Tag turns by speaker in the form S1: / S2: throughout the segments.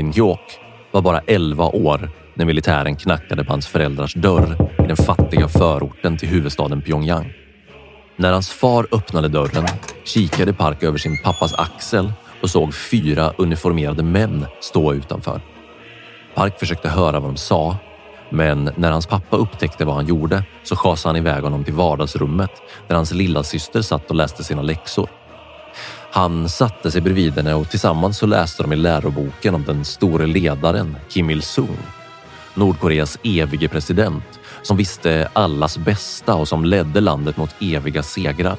S1: Park Hyok var bara 11 år när militären knackade på hans föräldrars dörr i den fattiga förorten till huvudstaden Pyongyang. När hans far öppnade dörren kikade Park över sin pappas axel och såg fyra uniformerade män stå utanför. Park försökte höra vad de sa, men när hans pappa upptäckte vad han gjorde så schasade han iväg honom till vardagsrummet där hans lilla syster satt och läste sina läxor. Han satte sig bredvid henne och tillsammans så läste de i läroboken om den store ledaren Kim Il-Sung. Nordkoreas evige president som visste allas bästa och som ledde landet mot eviga segrar.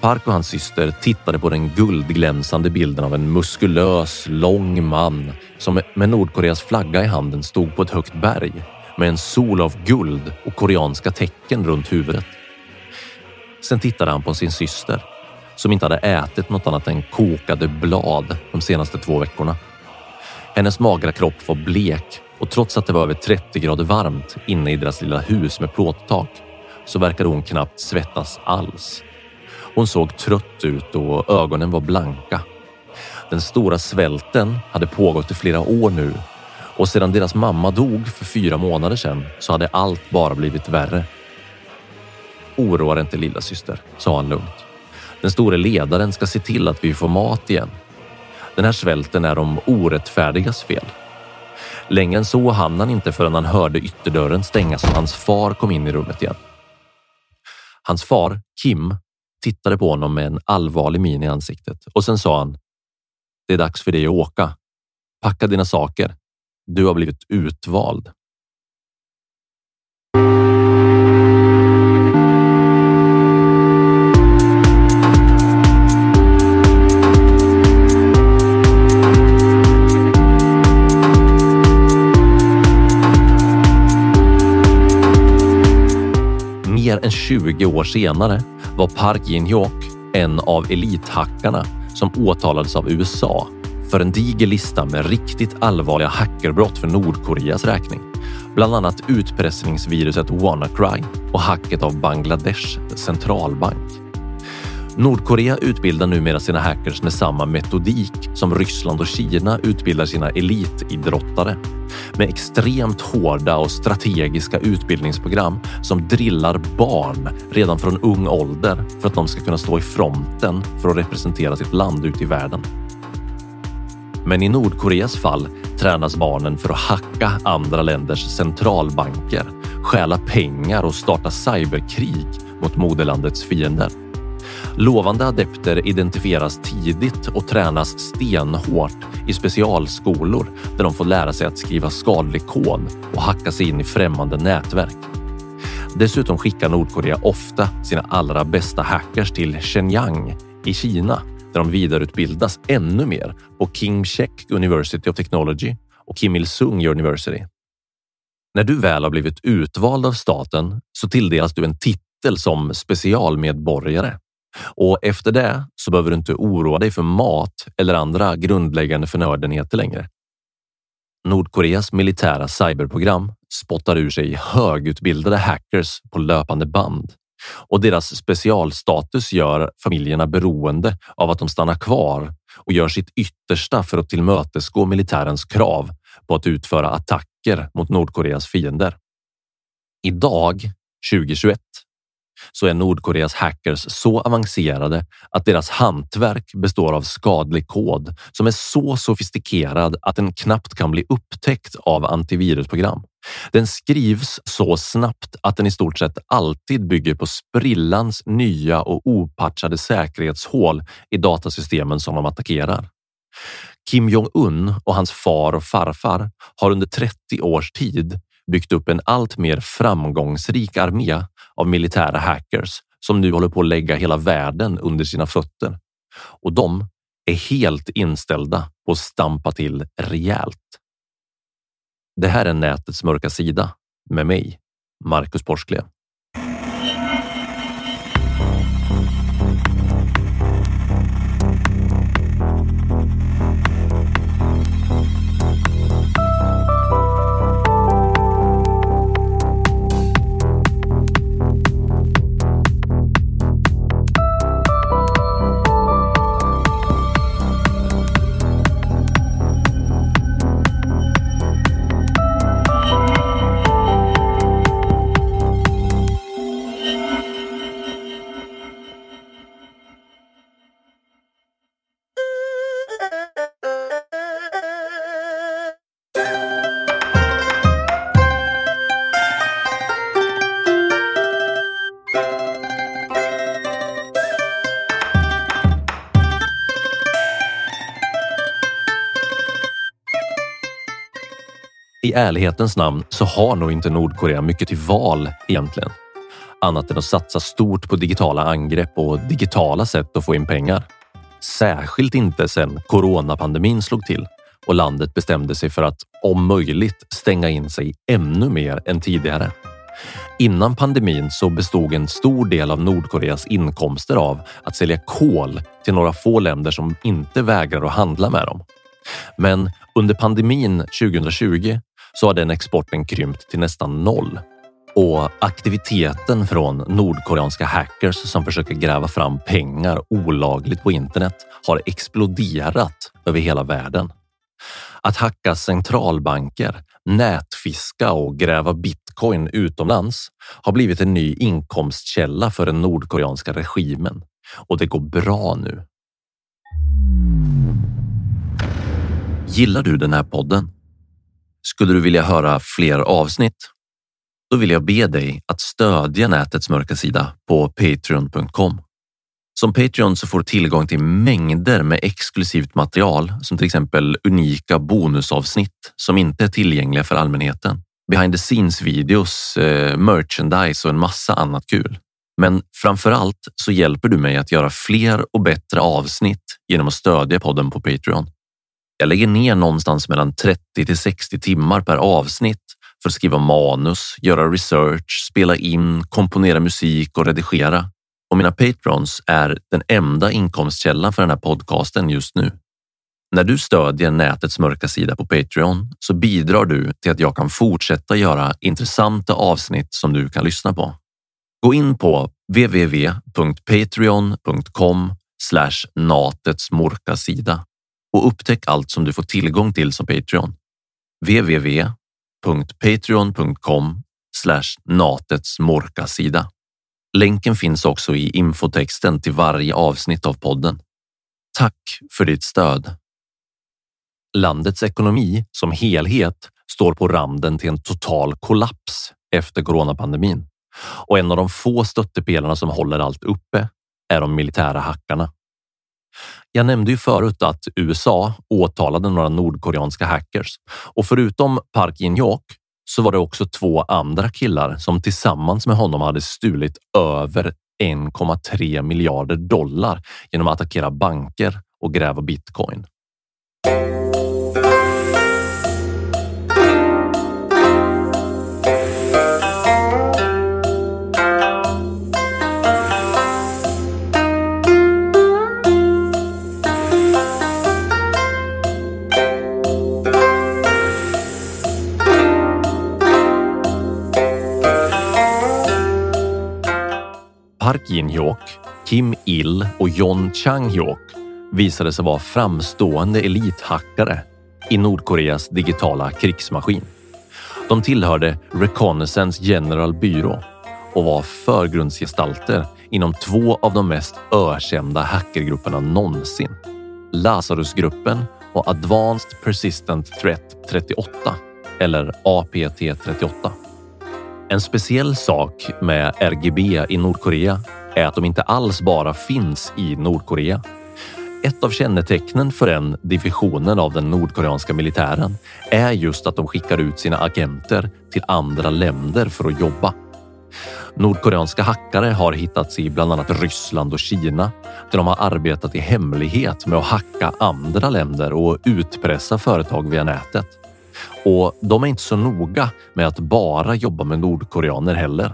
S1: Park och hans syster tittade på den guldglänsande bilden av en muskulös, lång man som med Nordkoreas flagga i handen stod på ett högt berg med en sol av guld och koreanska tecken runt huvudet. Sen tittade han på sin syster som inte hade ätit något annat än kokade blad de senaste två veckorna. Hennes magra kropp var blek och trots att det var över 30 grader varmt inne i deras lilla hus med plåttak så verkade hon knappt svettas alls. Hon såg trött ut och ögonen var blanka. Den stora svälten hade pågått i flera år nu och sedan deras mamma dog för fyra månader sedan så hade allt bara blivit värre. Oroa dig inte lilla syster, sa han lugnt. Den store ledaren ska se till att vi får mat igen. Den här svälten är de orättfärdigas fel. Längre än så hann han inte förrän han hörde ytterdörren stängas och hans far kom in i rummet igen. Hans far, Kim, tittade på honom med en allvarlig min i ansiktet och sen sa han. Det är dags för dig att åka. Packa dina saker. Du har blivit utvald. 20 år senare var Park Jin-hyuk en av elithackarna som åtalades av USA för en diger lista med riktigt allvarliga hackerbrott för Nordkoreas räkning. Bland annat utpressningsviruset WannaCry och hacket av Bangladesh centralbank. Nordkorea utbildar numera sina hackers med samma metodik som Ryssland och Kina utbildar sina elitidrottare. Med extremt hårda och strategiska utbildningsprogram som drillar barn redan från ung ålder för att de ska kunna stå i fronten för att representera sitt land ute i världen. Men i Nordkoreas fall tränas barnen för att hacka andra länders centralbanker, stjäla pengar och starta cyberkrig mot moderlandets fiender. Lovande adepter identifieras tidigt och tränas stenhårt i specialskolor där de får lära sig att skriva skadlig kod och hacka sig in i främmande nätverk. Dessutom skickar Nordkorea ofta sina allra bästa hackers till Shenyang i Kina där de vidareutbildas ännu mer på Kim Chek University of Technology och Kim Il-Sung University. När du väl har blivit utvald av staten så tilldelas du en titel som specialmedborgare och efter det så behöver du inte oroa dig för mat eller andra grundläggande förnödenheter längre. Nordkoreas militära cyberprogram spottar ur sig högutbildade hackers på löpande band och deras specialstatus gör familjerna beroende av att de stannar kvar och gör sitt yttersta för att tillmötesgå militärens krav på att utföra attacker mot Nordkoreas fiender. Idag, 2021, så är Nordkoreas hackers så avancerade att deras hantverk består av skadlig kod som är så sofistikerad att den knappt kan bli upptäckt av antivirusprogram. Den skrivs så snabbt att den i stort sett alltid bygger på sprillans nya och opatchade säkerhetshål i datasystemen som de attackerar. Kim Jong-Un och hans far och farfar har under 30 års tid byggt upp en allt mer framgångsrik armé av militära hackers som nu håller på att lägga hela världen under sina fötter. Och de är helt inställda på att stampa till rejält. Det här är nätets mörka sida med mig, Marcus Porsklev. I ärlighetens namn så har nog inte Nordkorea mycket till val egentligen. Annat än att satsa stort på digitala angrepp och digitala sätt att få in pengar. Särskilt inte sedan coronapandemin slog till och landet bestämde sig för att om möjligt stänga in sig ännu mer än tidigare. Innan pandemin så bestod en stor del av Nordkoreas inkomster av att sälja kol till några få länder som inte vägrar att handla med dem. Men under pandemin 2020 så har den exporten krympt till nästan noll. Och aktiviteten från nordkoreanska hackers som försöker gräva fram pengar olagligt på internet har exploderat över hela världen. Att hacka centralbanker, nätfiska och gräva bitcoin utomlands har blivit en ny inkomstkälla för den nordkoreanska regimen och det går bra nu. Gillar du den här podden? Skulle du vilja höra fler avsnitt? Då vill jag be dig att stödja nätets mörka sida på patreon.com. Som Patreon så får du tillgång till mängder med exklusivt material som till exempel unika bonusavsnitt som inte är tillgängliga för allmänheten. Behind the scenes videos, eh, merchandise och en massa annat kul. Men framför allt så hjälper du mig att göra fler och bättre avsnitt genom att stödja podden på Patreon. Jag lägger ner någonstans mellan 30 till 60 timmar per avsnitt för att skriva manus, göra research, spela in, komponera musik och redigera. Och mina patrons är den enda inkomstkällan för den här podcasten just nu. När du stödjer nätets mörka sida på Patreon så bidrar du till att jag kan fortsätta göra intressanta avsnitt som du kan lyssna på. Gå in på www.patreon.com natets mörka sida och upptäck allt som du får tillgång till som Patreon. www.patreon.com natets sida. Länken finns också i infotexten till varje avsnitt av podden. Tack för ditt stöd. Landets ekonomi som helhet står på randen till en total kollaps efter coronapandemin och en av de få stöttepelarna som håller allt uppe är de militära hackarna. Jag nämnde ju förut att USA åtalade några nordkoreanska hackers och förutom Park Jin-Hyok så var det också två andra killar som tillsammans med honom hade stulit över 1,3 miljarder dollar genom att attackera banker och gräva bitcoin. Park Jin-hyok, Kim Il och John Chang-hyok visade sig vara framstående elithackare i Nordkoreas digitala krigsmaskin. De tillhörde Reconnaissance General Bureau och var förgrundsgestalter inom två av de mest ökända hackergrupperna någonsin. Lazarusgruppen och Advanced Persistent Threat 38 eller APT 38. En speciell sak med RGB i Nordkorea är att de inte alls bara finns i Nordkorea. Ett av kännetecknen för den divisionen av den nordkoreanska militären är just att de skickar ut sina agenter till andra länder för att jobba. Nordkoreanska hackare har hittats i bland annat Ryssland och Kina där de har arbetat i hemlighet med att hacka andra länder och utpressa företag via nätet. Och de är inte så noga med att bara jobba med nordkoreaner heller.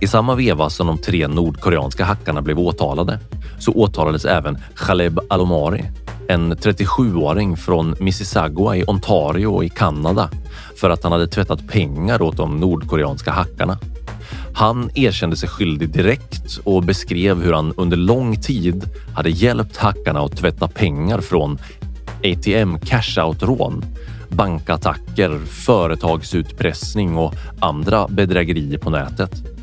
S1: I samma veva som de tre nordkoreanska hackarna blev åtalade så åtalades även Khaleb Alomari en 37-åring från Mississauga i Ontario i Kanada för att han hade tvättat pengar åt de nordkoreanska hackarna. Han erkände sig skyldig direkt och beskrev hur han under lång tid hade hjälpt hackarna att tvätta pengar från ATM cash-out-rån, bankattacker, företagsutpressning och andra bedrägerier på nätet.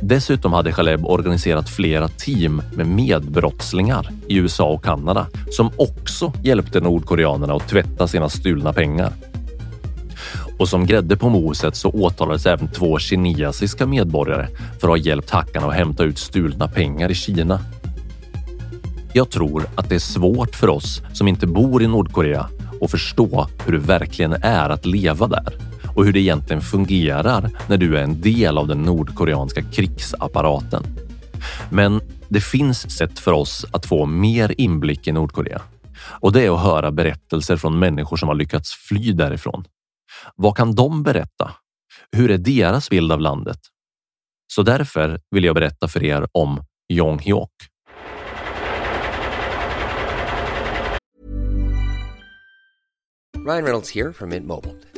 S1: Dessutom hade Khaleb organiserat flera team med medbrottslingar i USA och Kanada som också hjälpte nordkoreanerna att tvätta sina stulna pengar. Och som grädde på moset så åtalades även två kinesiska medborgare för att ha hjälpt hackarna att hämta ut stulna pengar i Kina. Jag tror att det är svårt för oss som inte bor i Nordkorea att förstå hur det verkligen är att leva där och hur det egentligen fungerar när du är en del av den nordkoreanska krigsapparaten. Men det finns sätt för oss att få mer inblick i Nordkorea och det är att höra berättelser från människor som har lyckats fly därifrån. Vad kan de berätta? Hur är deras bild av landet? Så därför vill jag berätta för er om Jong Hyok.
S2: Ryan Reynolds här från Mint Mobile.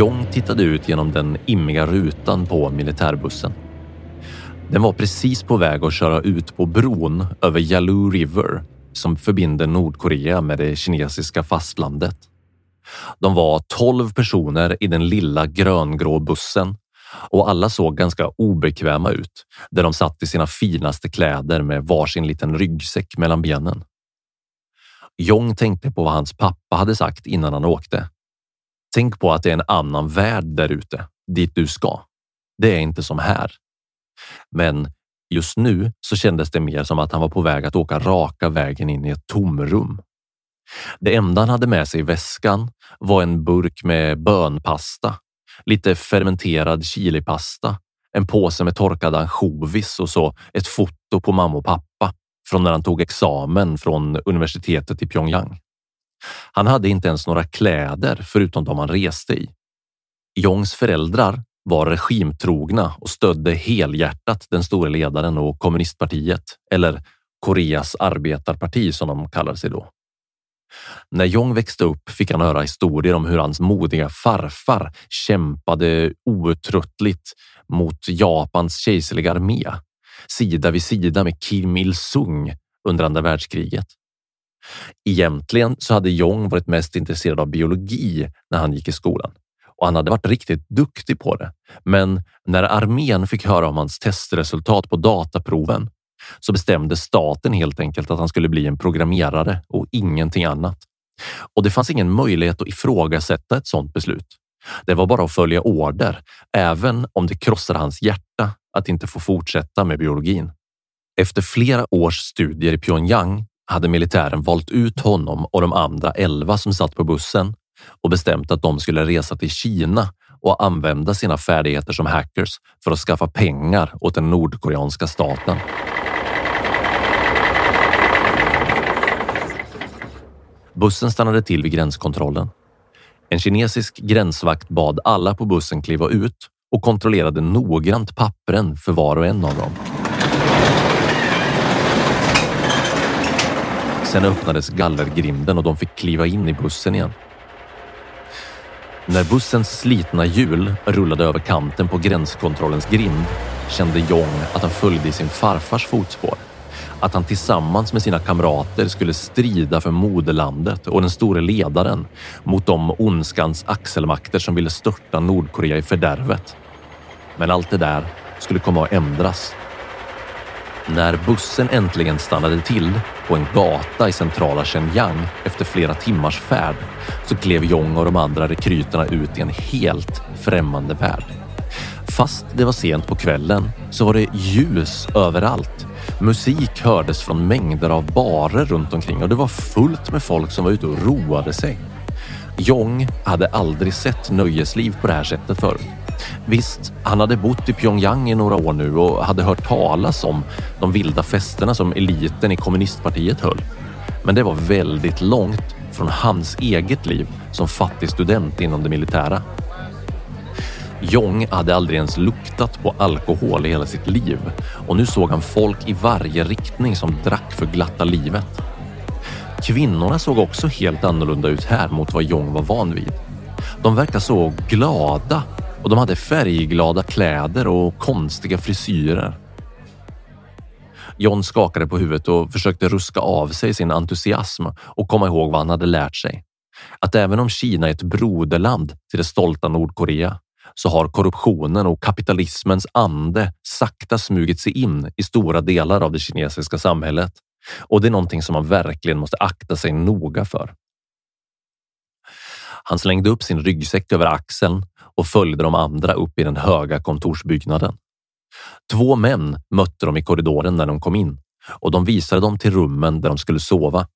S1: Jong tittade ut genom den immiga rutan på militärbussen. Den var precis på väg att köra ut på bron över Yalu River som förbinder Nordkorea med det kinesiska fastlandet. De var tolv personer i den lilla gröngrå bussen och alla såg ganska obekväma ut där de satt i sina finaste kläder med varsin liten ryggsäck mellan benen. Jong tänkte på vad hans pappa hade sagt innan han åkte. Tänk på att det är en annan värld där ute, dit du ska. Det är inte som här. Men just nu så kändes det mer som att han var på väg att åka raka vägen in i ett tomrum. Det enda han hade med sig i väskan var en burk med bönpasta, lite fermenterad chilipasta, en påse med torkad ansjovis och så ett foto på mamma och pappa från när han tog examen från universitetet i Pyongyang. Han hade inte ens några kläder förutom de han reste i. Jongs föräldrar var regimtrogna och stödde helhjärtat den store ledaren och kommunistpartiet, eller Koreas arbetarparti som de kallade sig då. När Jong växte upp fick han höra historier om hur hans modiga farfar kämpade outtröttligt mot Japans kejserliga armé sida vid sida med Kim Il-Sung under andra världskriget. Egentligen så hade Jong varit mest intresserad av biologi när han gick i skolan och han hade varit riktigt duktig på det. Men när armén fick höra om hans testresultat på dataproven så bestämde staten helt enkelt att han skulle bli en programmerare och ingenting annat. Och det fanns ingen möjlighet att ifrågasätta ett sådant beslut. Det var bara att följa order, även om det krossade hans hjärta att inte få fortsätta med biologin. Efter flera års studier i Pyongyang hade militären valt ut honom och de andra elva som satt på bussen och bestämt att de skulle resa till Kina och använda sina färdigheter som hackers för att skaffa pengar åt den nordkoreanska staten. Bussen stannade till vid gränskontrollen. En kinesisk gränsvakt bad alla på bussen kliva ut och kontrollerade noggrant pappren för var och en av dem. Sen öppnades gallergrinden och de fick kliva in i bussen igen. När bussens slitna hjul rullade över kanten på gränskontrollens grind kände Jong att han följde i sin farfars fotspår. Att han tillsammans med sina kamrater skulle strida för moderlandet och den store ledaren mot de ondskans axelmakter som ville störta Nordkorea i fördärvet. Men allt det där skulle komma att ändras när bussen äntligen stannade till på en gata i centrala Shenyang efter flera timmars färd så klev Jong och de andra rekryterna ut i en helt främmande värld. Fast det var sent på kvällen så var det ljus överallt. Musik hördes från mängder av barer runt omkring och det var fullt med folk som var ute och roade sig. Jong hade aldrig sett nöjesliv på det här sättet förut. Visst, han hade bott i Pyongyang i några år nu och hade hört talas om de vilda festerna som eliten i kommunistpartiet höll. Men det var väldigt långt från hans eget liv som fattig student inom det militära. Jong hade aldrig ens luktat på alkohol i hela sitt liv och nu såg han folk i varje riktning som drack för glatta livet. Kvinnorna såg också helt annorlunda ut här mot vad Jong var van vid. De verkar så glada och de hade färgglada kläder och konstiga frisyrer. John skakade på huvudet och försökte ruska av sig sin entusiasm och komma ihåg vad han hade lärt sig. Att även om Kina är ett broderland till det stolta Nordkorea så har korruptionen och kapitalismens ande sakta smugit sig in i stora delar av det kinesiska samhället. Och det är någonting som man verkligen måste akta sig noga för. Han slängde upp sin ryggsäck över axeln och följde de andra upp i den höga kontorsbyggnaden. Två män mötte dem i korridoren när de kom in och de visade dem till rummen där de skulle sova.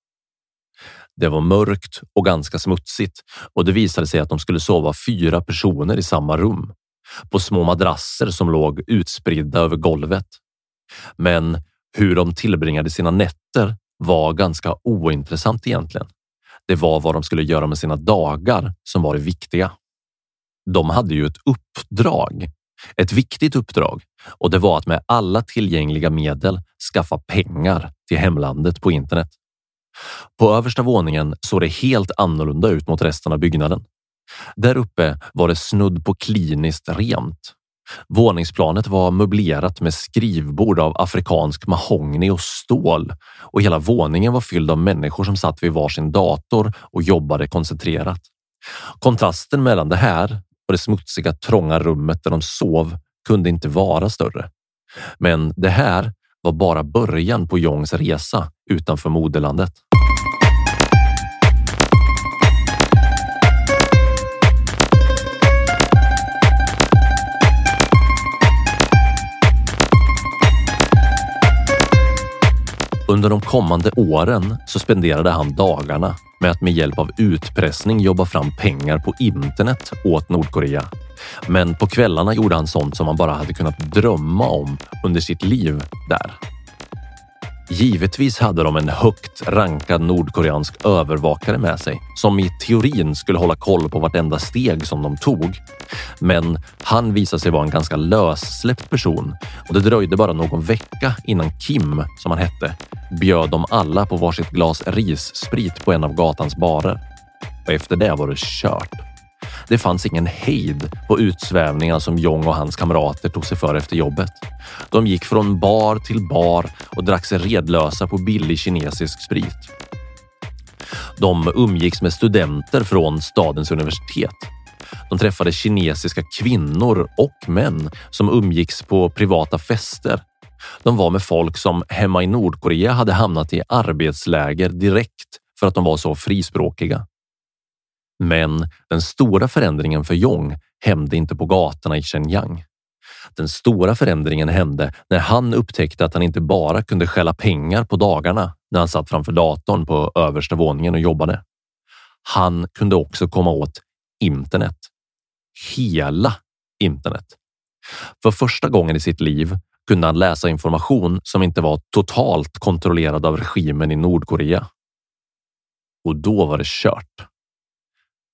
S1: Det var mörkt och ganska smutsigt och det visade sig att de skulle sova fyra personer i samma rum på små madrasser som låg utspridda över golvet. Men hur de tillbringade sina nätter var ganska ointressant egentligen. Det var vad de skulle göra med sina dagar som var det viktiga. De hade ju ett uppdrag, ett viktigt uppdrag och det var att med alla tillgängliga medel skaffa pengar till hemlandet på internet. På översta våningen såg det helt annorlunda ut mot resten av byggnaden. Där uppe var det snudd på kliniskt rent. Våningsplanet var möblerat med skrivbord av afrikansk mahogny och stål och hela våningen var fylld av människor som satt vid varsin dator och jobbade koncentrerat. Kontrasten mellan det här och det smutsiga trånga rummet där de sov kunde inte vara större. Men det här var bara början på Jongs resa utanför moderlandet. Under de kommande åren så spenderade han dagarna med att med hjälp av utpressning jobba fram pengar på internet åt Nordkorea. Men på kvällarna gjorde han sånt som han bara hade kunnat drömma om under sitt liv där. Givetvis hade de en högt rankad nordkoreansk övervakare med sig som i teorin skulle hålla koll på vartenda steg som de tog. Men han visade sig vara en ganska lössläppt person och det dröjde bara någon vecka innan Kim, som han hette, bjöd dem alla på varsitt glas rissprit på en av gatans barer. Och efter det var det kört. Det fanns ingen hejd på utsvävningarna som Jong och hans kamrater tog sig för efter jobbet. De gick från bar till bar och drack sig redlösa på billig kinesisk sprit. De umgicks med studenter från stadens universitet. De träffade kinesiska kvinnor och män som umgicks på privata fester. De var med folk som hemma i Nordkorea hade hamnat i arbetsläger direkt för att de var så frispråkiga. Men den stora förändringen för Jong hände inte på gatorna i Shenyang. Den stora förändringen hände när han upptäckte att han inte bara kunde skälla pengar på dagarna när han satt framför datorn på översta våningen och jobbade. Han kunde också komma åt internet. Hela internet. För första gången i sitt liv kunde han läsa information som inte var totalt kontrollerad av regimen i Nordkorea. Och då var det kört.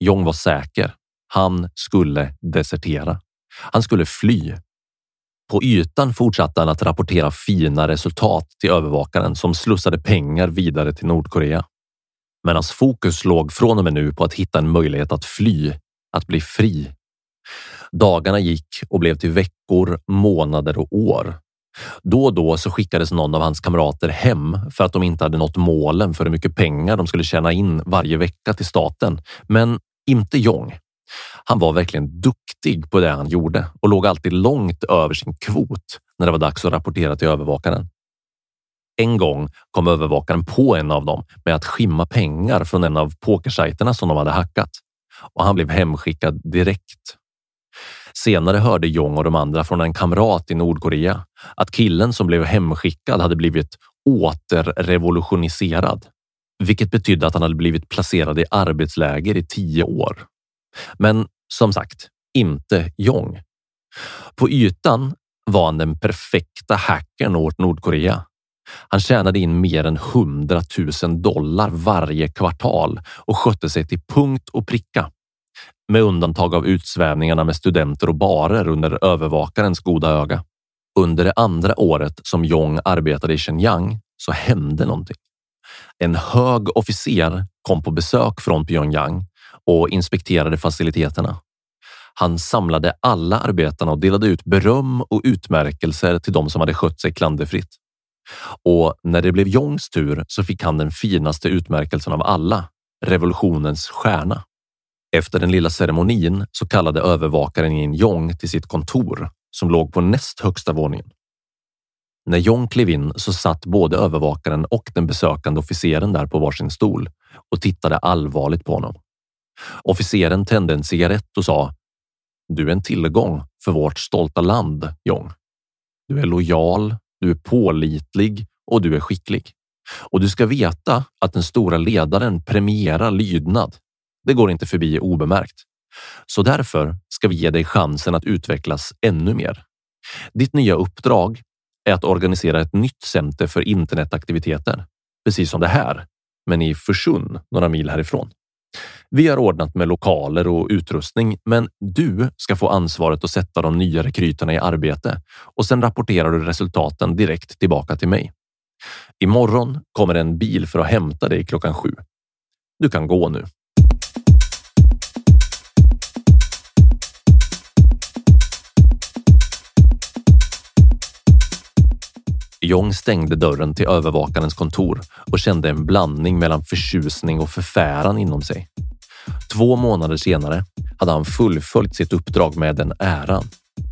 S1: Jong var säker. Han skulle desertera. Han skulle fly. På ytan fortsatte han att rapportera fina resultat till övervakaren som slussade pengar vidare till Nordkorea. Men hans fokus låg från och med nu på att hitta en möjlighet att fly, att bli fri. Dagarna gick och blev till veckor, månader och år. Då och då så skickades någon av hans kamrater hem för att de inte hade nått målen för hur mycket pengar de skulle tjäna in varje vecka till staten. Men inte Jong. Han var verkligen duktig på det han gjorde och låg alltid långt över sin kvot när det var dags att rapportera till övervakaren. En gång kom övervakaren på en av dem med att skimma pengar från en av pokersajterna som de hade hackat och han blev hemskickad direkt. Senare hörde Jong och de andra från en kamrat i Nordkorea att killen som blev hemskickad hade blivit återrevolutioniserad vilket betydde att han hade blivit placerad i arbetsläger i tio år. Men som sagt, inte Jong. På ytan var han den perfekta hackern åt Nordkorea. Han tjänade in mer än 100 000 dollar varje kvartal och skötte sig till punkt och pricka. Med undantag av utsvävningarna med studenter och barer under övervakarens goda öga. Under det andra året som Jong arbetade i Shenyang så hände någonting. En hög officer kom på besök från Pyongyang och inspekterade faciliteterna. Han samlade alla arbetarna och delade ut beröm och utmärkelser till de som hade skött sig klanderfritt. Och när det blev Jongs tur så fick han den finaste utmärkelsen av alla, revolutionens stjärna. Efter den lilla ceremonin så kallade övervakaren in Jong till sitt kontor som låg på näst högsta våningen. När John klev in så satt både övervakaren och den besökande officeren där på varsin stol och tittade allvarligt på honom. Officeren tände en cigarett och sa Du är en tillgång för vårt stolta land, John. Du är lojal, du är pålitlig och du är skicklig. Och du ska veta att den stora ledaren premierar lydnad. Det går inte förbi obemärkt. Så därför ska vi ge dig chansen att utvecklas ännu mer. Ditt nya uppdrag är att organisera ett nytt center för internetaktiviteter, precis som det här, men i Försund, några mil härifrån. Vi har ordnat med lokaler och utrustning, men du ska få ansvaret att sätta de nya rekryterna i arbete och sen rapporterar du resultaten direkt tillbaka till mig. Imorgon kommer en bil för att hämta dig klockan sju. Du kan gå nu. Jong stängde dörren till övervakarens kontor och kände en blandning mellan förtjusning och förfäran inom sig. Två månader senare hade han fullföljt sitt uppdrag med den äran.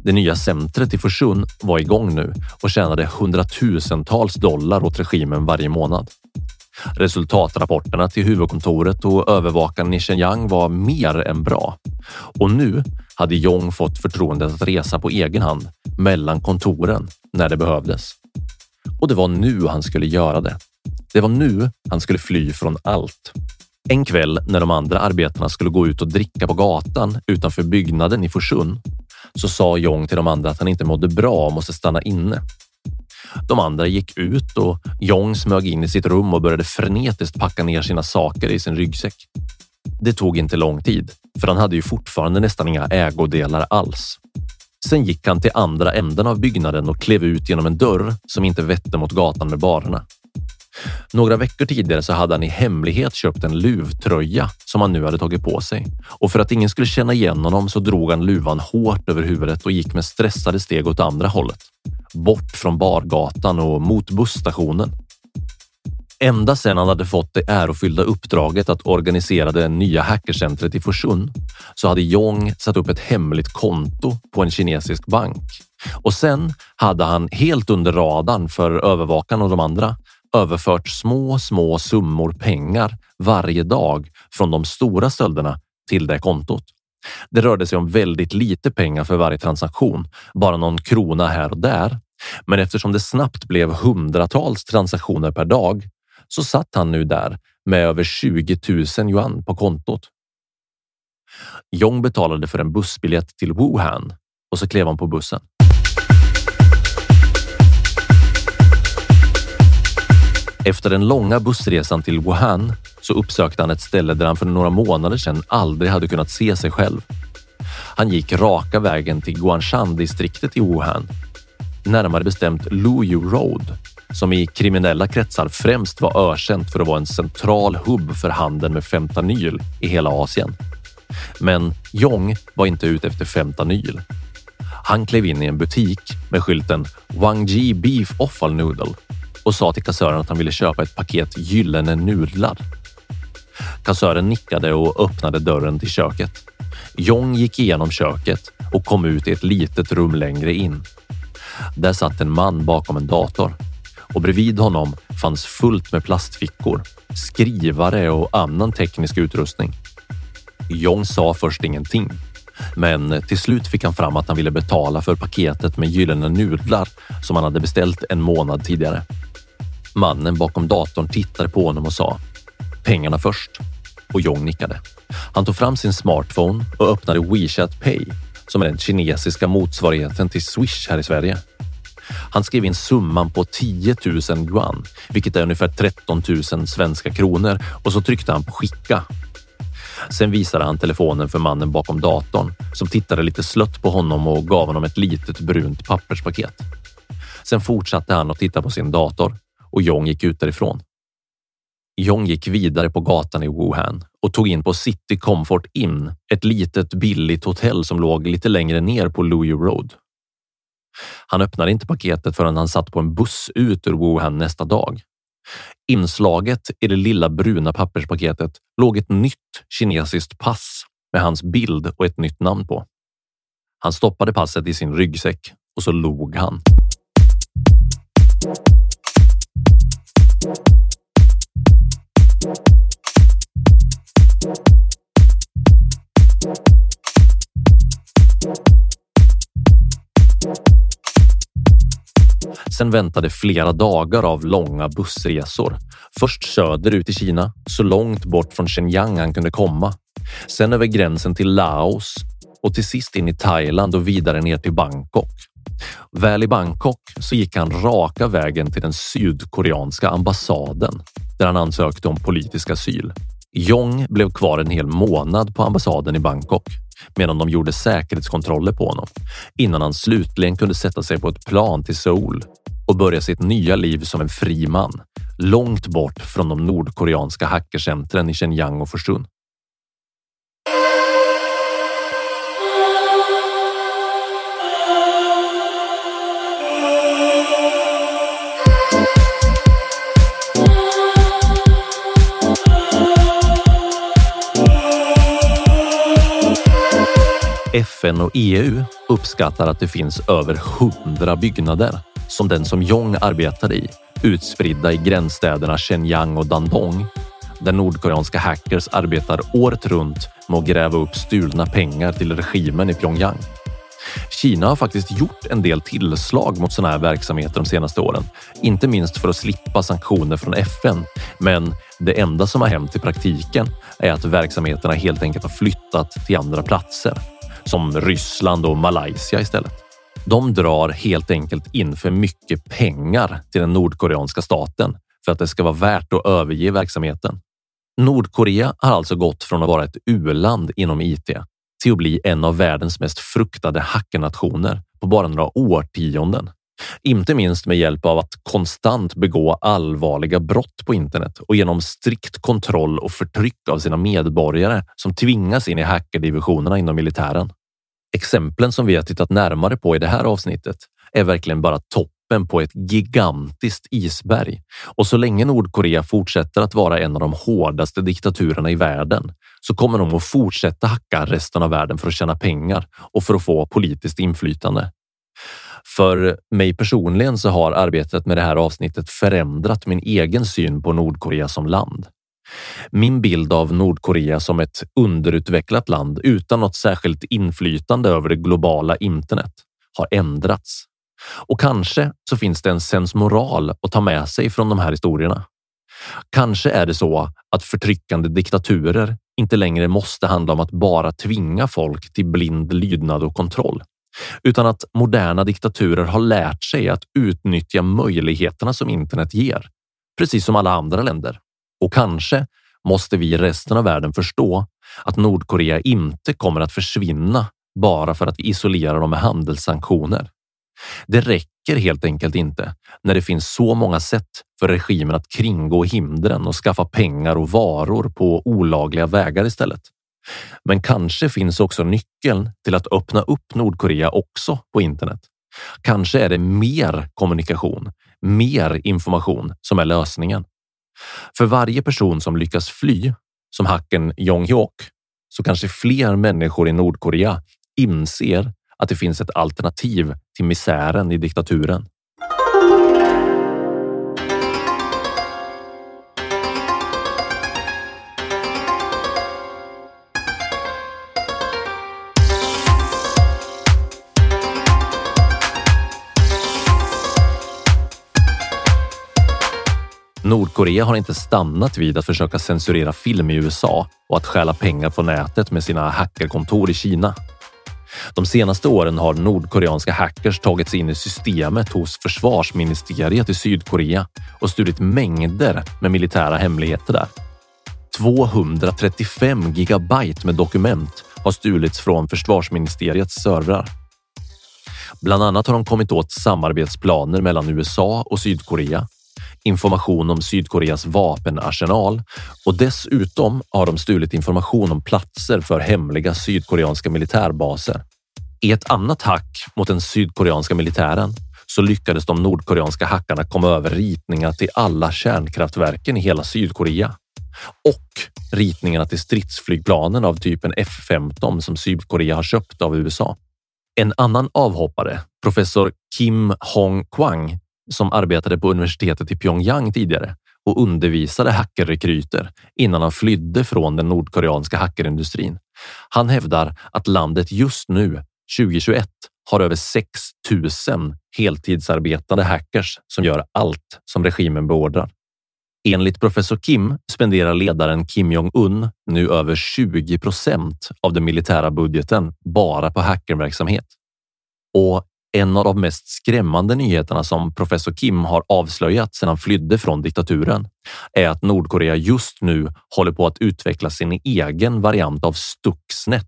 S1: Det nya centret i Forsun var igång nu och tjänade hundratusentals dollar åt regimen varje månad. Resultatrapporterna till huvudkontoret och övervakaren i Shenyang var mer än bra. Och nu hade Jong fått förtroendet att resa på egen hand mellan kontoren när det behövdes. Och det var nu han skulle göra det. Det var nu han skulle fly från allt. En kväll när de andra arbetarna skulle gå ut och dricka på gatan utanför byggnaden i Forsund så sa Jong till de andra att han inte mådde bra och måste stanna inne. De andra gick ut och Jong smög in i sitt rum och började frenetiskt packa ner sina saker i sin ryggsäck. Det tog inte lång tid, för han hade ju fortfarande nästan inga ägodelar alls. Sen gick han till andra änden av byggnaden och klev ut genom en dörr som inte vette mot gatan med barerna. Några veckor tidigare så hade han i hemlighet köpt en luvtröja som han nu hade tagit på sig och för att ingen skulle känna igen honom så drog han luvan hårt över huvudet och gick med stressade steg åt andra hållet. Bort från bargatan och mot busstationen. Ända sedan han hade fått det ärofyllda uppdraget att organisera det nya hackercentret i Forsun så hade Jong satt upp ett hemligt konto på en kinesisk bank. Och sen hade han helt under radarn för övervakarna och de andra överfört små, små summor pengar varje dag från de stora stölderna till det kontot. Det rörde sig om väldigt lite pengar för varje transaktion, bara någon krona här och där. Men eftersom det snabbt blev hundratals transaktioner per dag så satt han nu där med över 20 000 yuan på kontot. Jong betalade för en bussbiljett till Wuhan och så klev han på bussen. Efter den långa bussresan till Wuhan så uppsökte han ett ställe där han för några månader sedan aldrig hade kunnat se sig själv. Han gick raka vägen till Guanshan-distriktet i Wuhan, närmare bestämt Luyu Road, som i kriminella kretsar främst var ökänt för att vara en central hubb för handeln med fentanyl i hela Asien. Men Jong var inte ute efter fentanyl. Han klev in i en butik med skylten Wang Ji Beef Offal Noodle och sa till kassören att han ville köpa ett paket gyllene nudlar. Kassören nickade och öppnade dörren till köket. Jong gick igenom köket och kom ut i ett litet rum längre in. Där satt en man bakom en dator och bredvid honom fanns fullt med plastfickor, skrivare och annan teknisk utrustning. Jong sa först ingenting, men till slut fick han fram att han ville betala för paketet med gyllene nudlar som han hade beställt en månad tidigare. Mannen bakom datorn tittade på honom och sa pengarna först och Jong nickade. Han tog fram sin smartphone och öppnade WeChat Pay som är den kinesiska motsvarigheten till Swish här i Sverige. Han skrev in summan på 10 000 yuan, vilket är ungefär 13 000 svenska kronor och så tryckte han på skicka. Sen visade han telefonen för mannen bakom datorn som tittade lite slött på honom och gav honom ett litet brunt papperspaket. Sen fortsatte han att titta på sin dator och Jong gick ut därifrån. Jong gick vidare på gatan i Wuhan och tog in på City Comfort Inn, ett litet billigt hotell som låg lite längre ner på Louis Road. Han öppnade inte paketet förrän han satt på en buss ut ur Wuhan nästa dag. Inslaget i det lilla bruna papperspaketet låg ett nytt kinesiskt pass med hans bild och ett nytt namn på. Han stoppade passet i sin ryggsäck och så log han. Sen väntade flera dagar av långa bussresor. Först söderut i Kina, så långt bort från Shenyang han kunde komma. Sen över gränsen till Laos och till sist in i Thailand och vidare ner till Bangkok. Väl i Bangkok så gick han raka vägen till den sydkoreanska ambassaden där han ansökte om politisk asyl. Jong blev kvar en hel månad på ambassaden i Bangkok medan de gjorde säkerhetskontroller på honom innan han slutligen kunde sätta sig på ett plan till Seoul och börja sitt nya liv som en fri man långt bort från de nordkoreanska hackercentren i Shenyang och Forsun. FN och EU uppskattar att det finns över hundra byggnader som den som Jong arbetade i, utspridda i gränsstäderna Shenyang och Dandong, där nordkoreanska hackers arbetar året runt med att gräva upp stulna pengar till regimen i Pyongyang. Kina har faktiskt gjort en del tillslag mot sådana här verksamheter de senaste åren, inte minst för att slippa sanktioner från FN. Men det enda som har hänt i praktiken är att verksamheterna helt enkelt har flyttat till andra platser som Ryssland och Malaysia istället. De drar helt enkelt in för mycket pengar till den nordkoreanska staten för att det ska vara värt att överge verksamheten. Nordkorea har alltså gått från att vara ett u-land inom IT till att bli en av världens mest fruktade hackernationer på bara några årtionden. Inte minst med hjälp av att konstant begå allvarliga brott på internet och genom strikt kontroll och förtryck av sina medborgare som tvingas in i hackerdivisionerna inom militären. Exemplen som vi har tittat närmare på i det här avsnittet är verkligen bara toppen på ett gigantiskt isberg. Och så länge Nordkorea fortsätter att vara en av de hårdaste diktaturerna i världen så kommer de att fortsätta hacka resten av världen för att tjäna pengar och för att få politiskt inflytande. För mig personligen så har arbetet med det här avsnittet förändrat min egen syn på Nordkorea som land. Min bild av Nordkorea som ett underutvecklat land utan något särskilt inflytande över det globala internet har ändrats. Och kanske så finns det en sensmoral att ta med sig från de här historierna. Kanske är det så att förtryckande diktaturer inte längre måste handla om att bara tvinga folk till blind lydnad och kontroll, utan att moderna diktaturer har lärt sig att utnyttja möjligheterna som internet ger, precis som alla andra länder. Och kanske måste vi i resten av världen förstå att Nordkorea inte kommer att försvinna bara för att vi isolerar dem med handelssanktioner. Det räcker helt enkelt inte när det finns så många sätt för regimen att kringgå hindren och skaffa pengar och varor på olagliga vägar istället. Men kanske finns också nyckeln till att öppna upp Nordkorea också på internet. Kanske är det mer kommunikation, mer information som är lösningen. För varje person som lyckas fly, som hacken Jong Hyok, så kanske fler människor i Nordkorea inser att det finns ett alternativ till misären i diktaturen. Nordkorea har inte stannat vid att försöka censurera film i USA och att stjäla pengar på nätet med sina hackerkontor i Kina. De senaste åren har nordkoreanska hackers tagit sig in i systemet hos försvarsministeriet i Sydkorea och stulit mängder med militära hemligheter där. 235 gigabyte med dokument har stulits från försvarsministeriets servrar. Bland annat har de kommit åt samarbetsplaner mellan USA och Sydkorea information om Sydkoreas vapenarsenal och dessutom har de stulit information om platser för hemliga sydkoreanska militärbaser. I ett annat hack mot den sydkoreanska militären så lyckades de nordkoreanska hackarna komma över ritningar till alla kärnkraftverken i hela Sydkorea och ritningarna till stridsflygplanen av typen F-15 som Sydkorea har köpt av USA. En annan avhoppare, professor Kim Hong Kwang, som arbetade på universitetet i Pyongyang tidigare och undervisade hackerrekryter innan han flydde från den nordkoreanska hackerindustrin. Han hävdar att landet just nu, 2021, har över 6 000 heltidsarbetande hackers som gör allt som regimen beordrar. Enligt professor Kim spenderar ledaren Kim Jong-Un nu över 20 procent av den militära budgeten bara på hackerverksamhet. Och en av de mest skrämmande nyheterna som professor Kim har avslöjat sedan han flydde från diktaturen är att Nordkorea just nu håller på att utveckla sin egen variant av Stuxnet.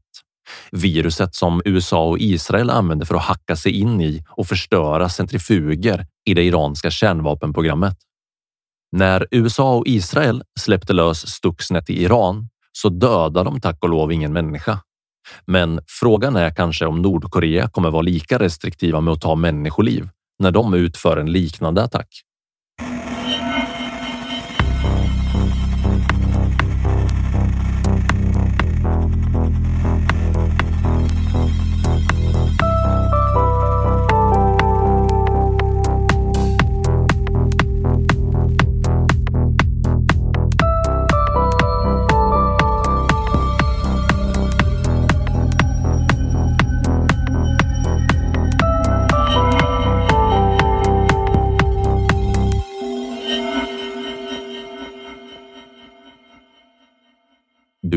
S1: Viruset som USA och Israel använder för att hacka sig in i och förstöra centrifuger i det iranska kärnvapenprogrammet. När USA och Israel släppte lös Stuxnet i Iran så dödade de tack och lov ingen människa. Men frågan är kanske om Nordkorea kommer vara lika restriktiva med att ta människoliv när de utför en liknande attack.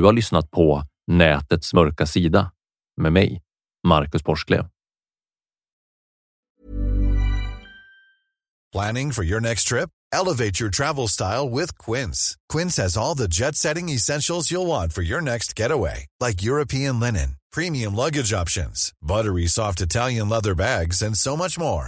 S1: Du har lyssnat på Nätets mörka sida med mig, Marcus Porsklev.
S3: Planning for your next trip? Elevate your travel style with Quince. Quince has all the jet-setting essentials you'll want for your next getaway, like European linen, premium luggage options, buttery soft Italian leather bags, and so much more.